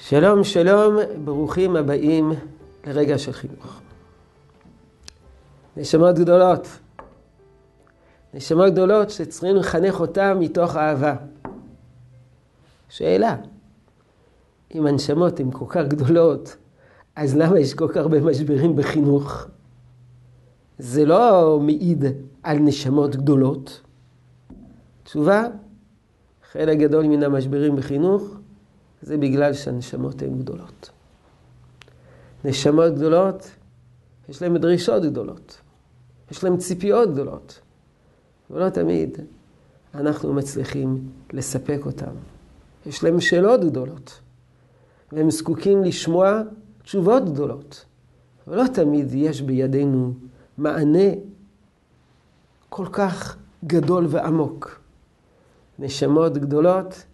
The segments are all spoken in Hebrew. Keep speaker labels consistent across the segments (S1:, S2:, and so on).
S1: שלום, שלום, ברוכים הבאים לרגע של חינוך. נשמות גדולות, נשמות גדולות שצריכים לחנך אותם מתוך אהבה. שאלה, אם הנשמות הן כל כך גדולות, אז למה יש כל כך הרבה משברים בחינוך? זה לא מעיד על נשמות גדולות. תשובה, חלק גדול מן המשברים בחינוך זה בגלל שהנשמות הן גדולות. נשמות גדולות, יש להן דרישות גדולות, יש להן ציפיות גדולות, ולא תמיד אנחנו מצליחים לספק אותן. יש להם שאלות גדולות, והם זקוקים לשמוע תשובות גדולות, ולא תמיד יש בידינו מענה כל כך גדול ועמוק. נשמות גדולות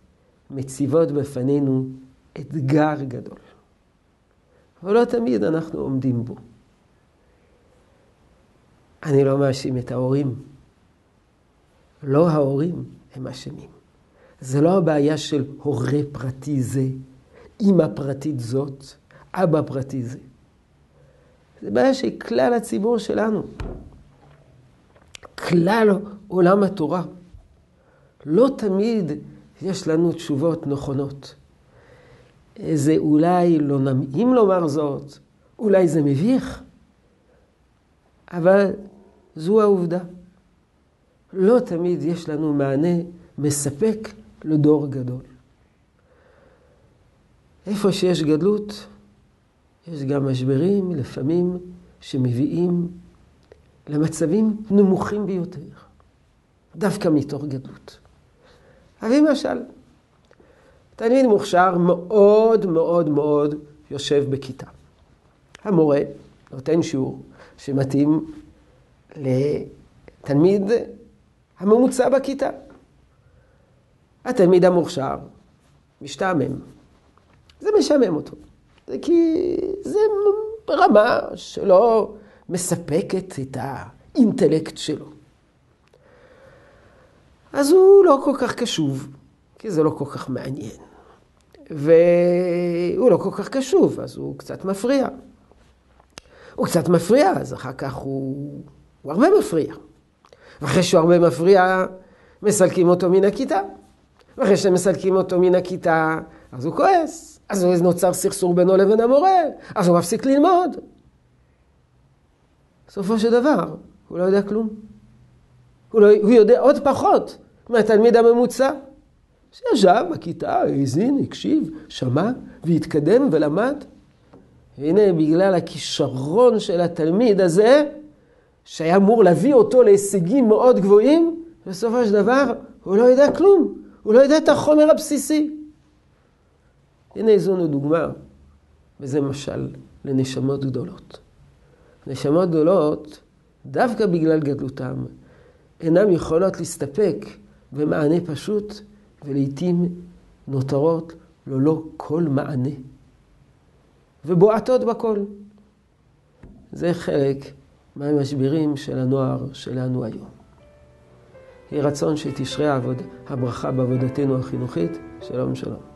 S1: מציבות בפנינו אתגר גדול. אבל לא תמיד אנחנו עומדים בו. אני לא מאשים את ההורים. לא ההורים הם אשמים. זה לא הבעיה של הורה פרטי זה, אימא פרטית זאת, אבא פרטי זה. זה בעיה של כלל הציבור שלנו. כלל עולם התורה. לא תמיד יש לנו תשובות נכונות. זה אולי לא נעים לומר זאת, אולי זה מביך, אבל זו העובדה. לא תמיד יש לנו מענה מספק לדור גדול. איפה שיש גדלות, יש גם משברים לפעמים שמביאים למצבים נמוכים ביותר, דווקא מתוך גדלות. אבי משל, תלמיד מוכשר מאוד מאוד מאוד יושב בכיתה. המורה נותן שיעור שמתאים לתלמיד הממוצע בכיתה. התלמיד המוכשר משתעמם. זה משעמם אותו. זה כי זה ברמה שלא מספקת את האינטלקט שלו. אז הוא לא כל כך קשוב, כי זה לא כל כך מעניין. והוא לא כל כך קשוב, אז הוא קצת מפריע. הוא קצת מפריע, אז אחר כך הוא, הוא הרבה מפריע. ואחרי שהוא הרבה מפריע, מסלקים אותו מן הכיתה. ואחרי שמסלקים אותו מן הכיתה, אז הוא כועס. אז נוצר סכסור בינו לבין המורה, אז הוא מפסיק ללמוד. בסופו של דבר, הוא לא יודע כלום. הוא, לא, הוא יודע עוד פחות מהתלמיד הממוצע, שישב בכיתה, האזין, הקשיב, שמע והתקדם ולמד. והנה, בגלל הכישרון של התלמיד הזה, שהיה אמור להביא אותו להישגים מאוד גבוהים, בסופו של דבר הוא לא יודע כלום, הוא לא יודע את החומר הבסיסי. הנה זו דוגמה, וזה משל לנשמות גדולות. נשמות גדולות, דווקא בגלל גדלותם, אינן יכולות להסתפק במענה פשוט, ולעיתים נותרות ללא כל מענה, ובועטות בכל. זה חלק מהמשברים של הנוער שלנו היום. יהי רצון שתשרה הברכה בעבודתנו החינוכית. שלום שלום.